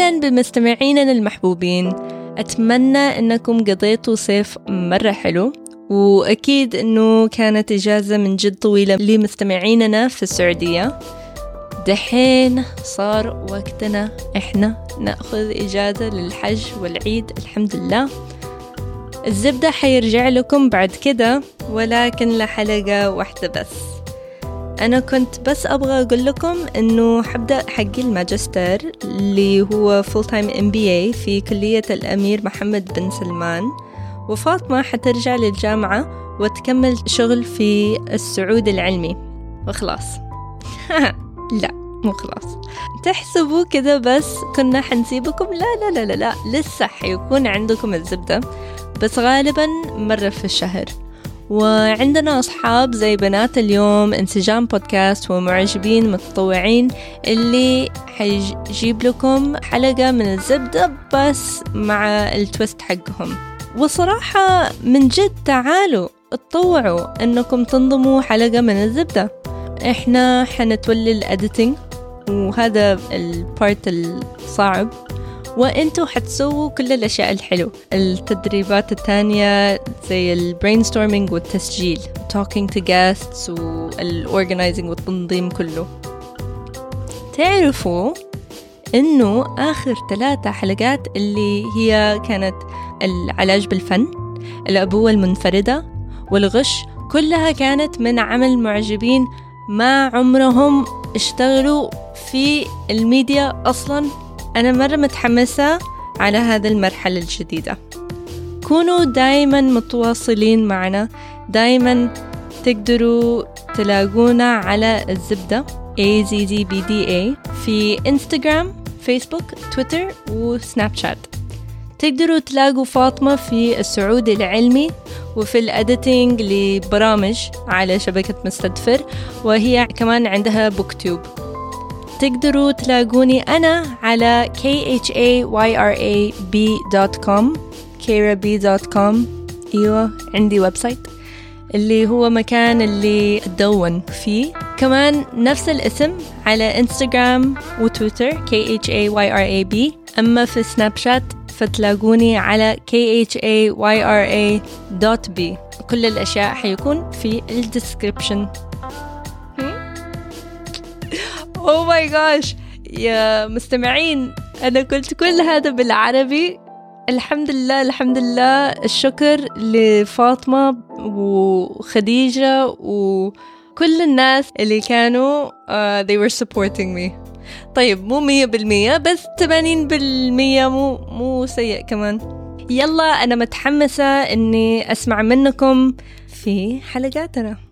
أهلا بمستمعينا المحبوبين. أتمنى أنكم قضيتوا صيف مرة حلو وأكيد أنه كانت إجازة من جد طويلة لمستمعيننا في السعودية. دحين صار وقتنا إحنا نأخذ إجازة للحج والعيد الحمد لله. الزبدة حيرجع لكم بعد كده ولكن لحلقة واحدة بس. أنا كنت بس أبغى أقول لكم إنه حبدأ حقي الماجستير اللي هو full-time MBA في كلية الأمير محمد بن سلمان. وفاطمة حترجع للجامعة وتكمل شغل في السعود العلمي. وخلاص. لا مو خلاص. تحسبوا كذا بس كنا حنسيبكم. لا لا لا لا لا لسه حيكون عندكم الزبدة. بس غالبا مرة في الشهر. وعندنا أصحاب زي بنات اليوم انسجام بودكاست ومعجبين متطوعين اللي حيجيب لكم حلقة من الزبدة بس مع التويست حقهم. وصراحة من جد تعالوا اتطوعوا إنكم تنضموا حلقة من الزبدة. إحنا حنتولي ال editing وهذا ال part الصعب. وانتوا حتسووا كل الأشياء الحلوة. التدريبات التانية زي ال brainstorming والتسجيل. talking to guests وال organizing والتنظيم كله. تعرفوا إنه آخر ثلاثة حلقات اللي هي كانت العلاج بالفن الابوة المنفردة والغش كلها كانت من عمل معجبين ما عمرهم اشتغلوا في الميديا أصلا. أنا مرة متحمسة على هذه المرحلة الجديدة. كونوا دايما متواصلين معنا. دايما تقدروا تلاقونا على الزبدة AZZBDA في انستغرام فيسبوك تويتر وسناب شات تقدروا تلاقوا فاطمة في السعود العلمي وفي الأديتينج لبرامج على شبكة مستدفر وهي كمان عندها بوكتوب تقدروا تلاقوني أنا على khayraB.com khayraB.com أيوة عندي ويب سايت اللي هو مكان اللي أدون فيه. كمان نفس الاسم على انستغرام وتويتر khayraB أما في سناب شات فتلاقوني على khayra.b كل الأشياء حيكون في ال description. oh my gosh يا مستمعين أنا قلت كل هذا بالعربي. الحمد لله الحمد لله الشكر لفاطمة وخديجة وكل الناس اللي كانوا uh, they were supporting me. طيب مو مية بالمية بس تمانين بالمية مو مو سيء كمان. يلا أنا متحمسة إني أسمع منكم في حلقاتنا.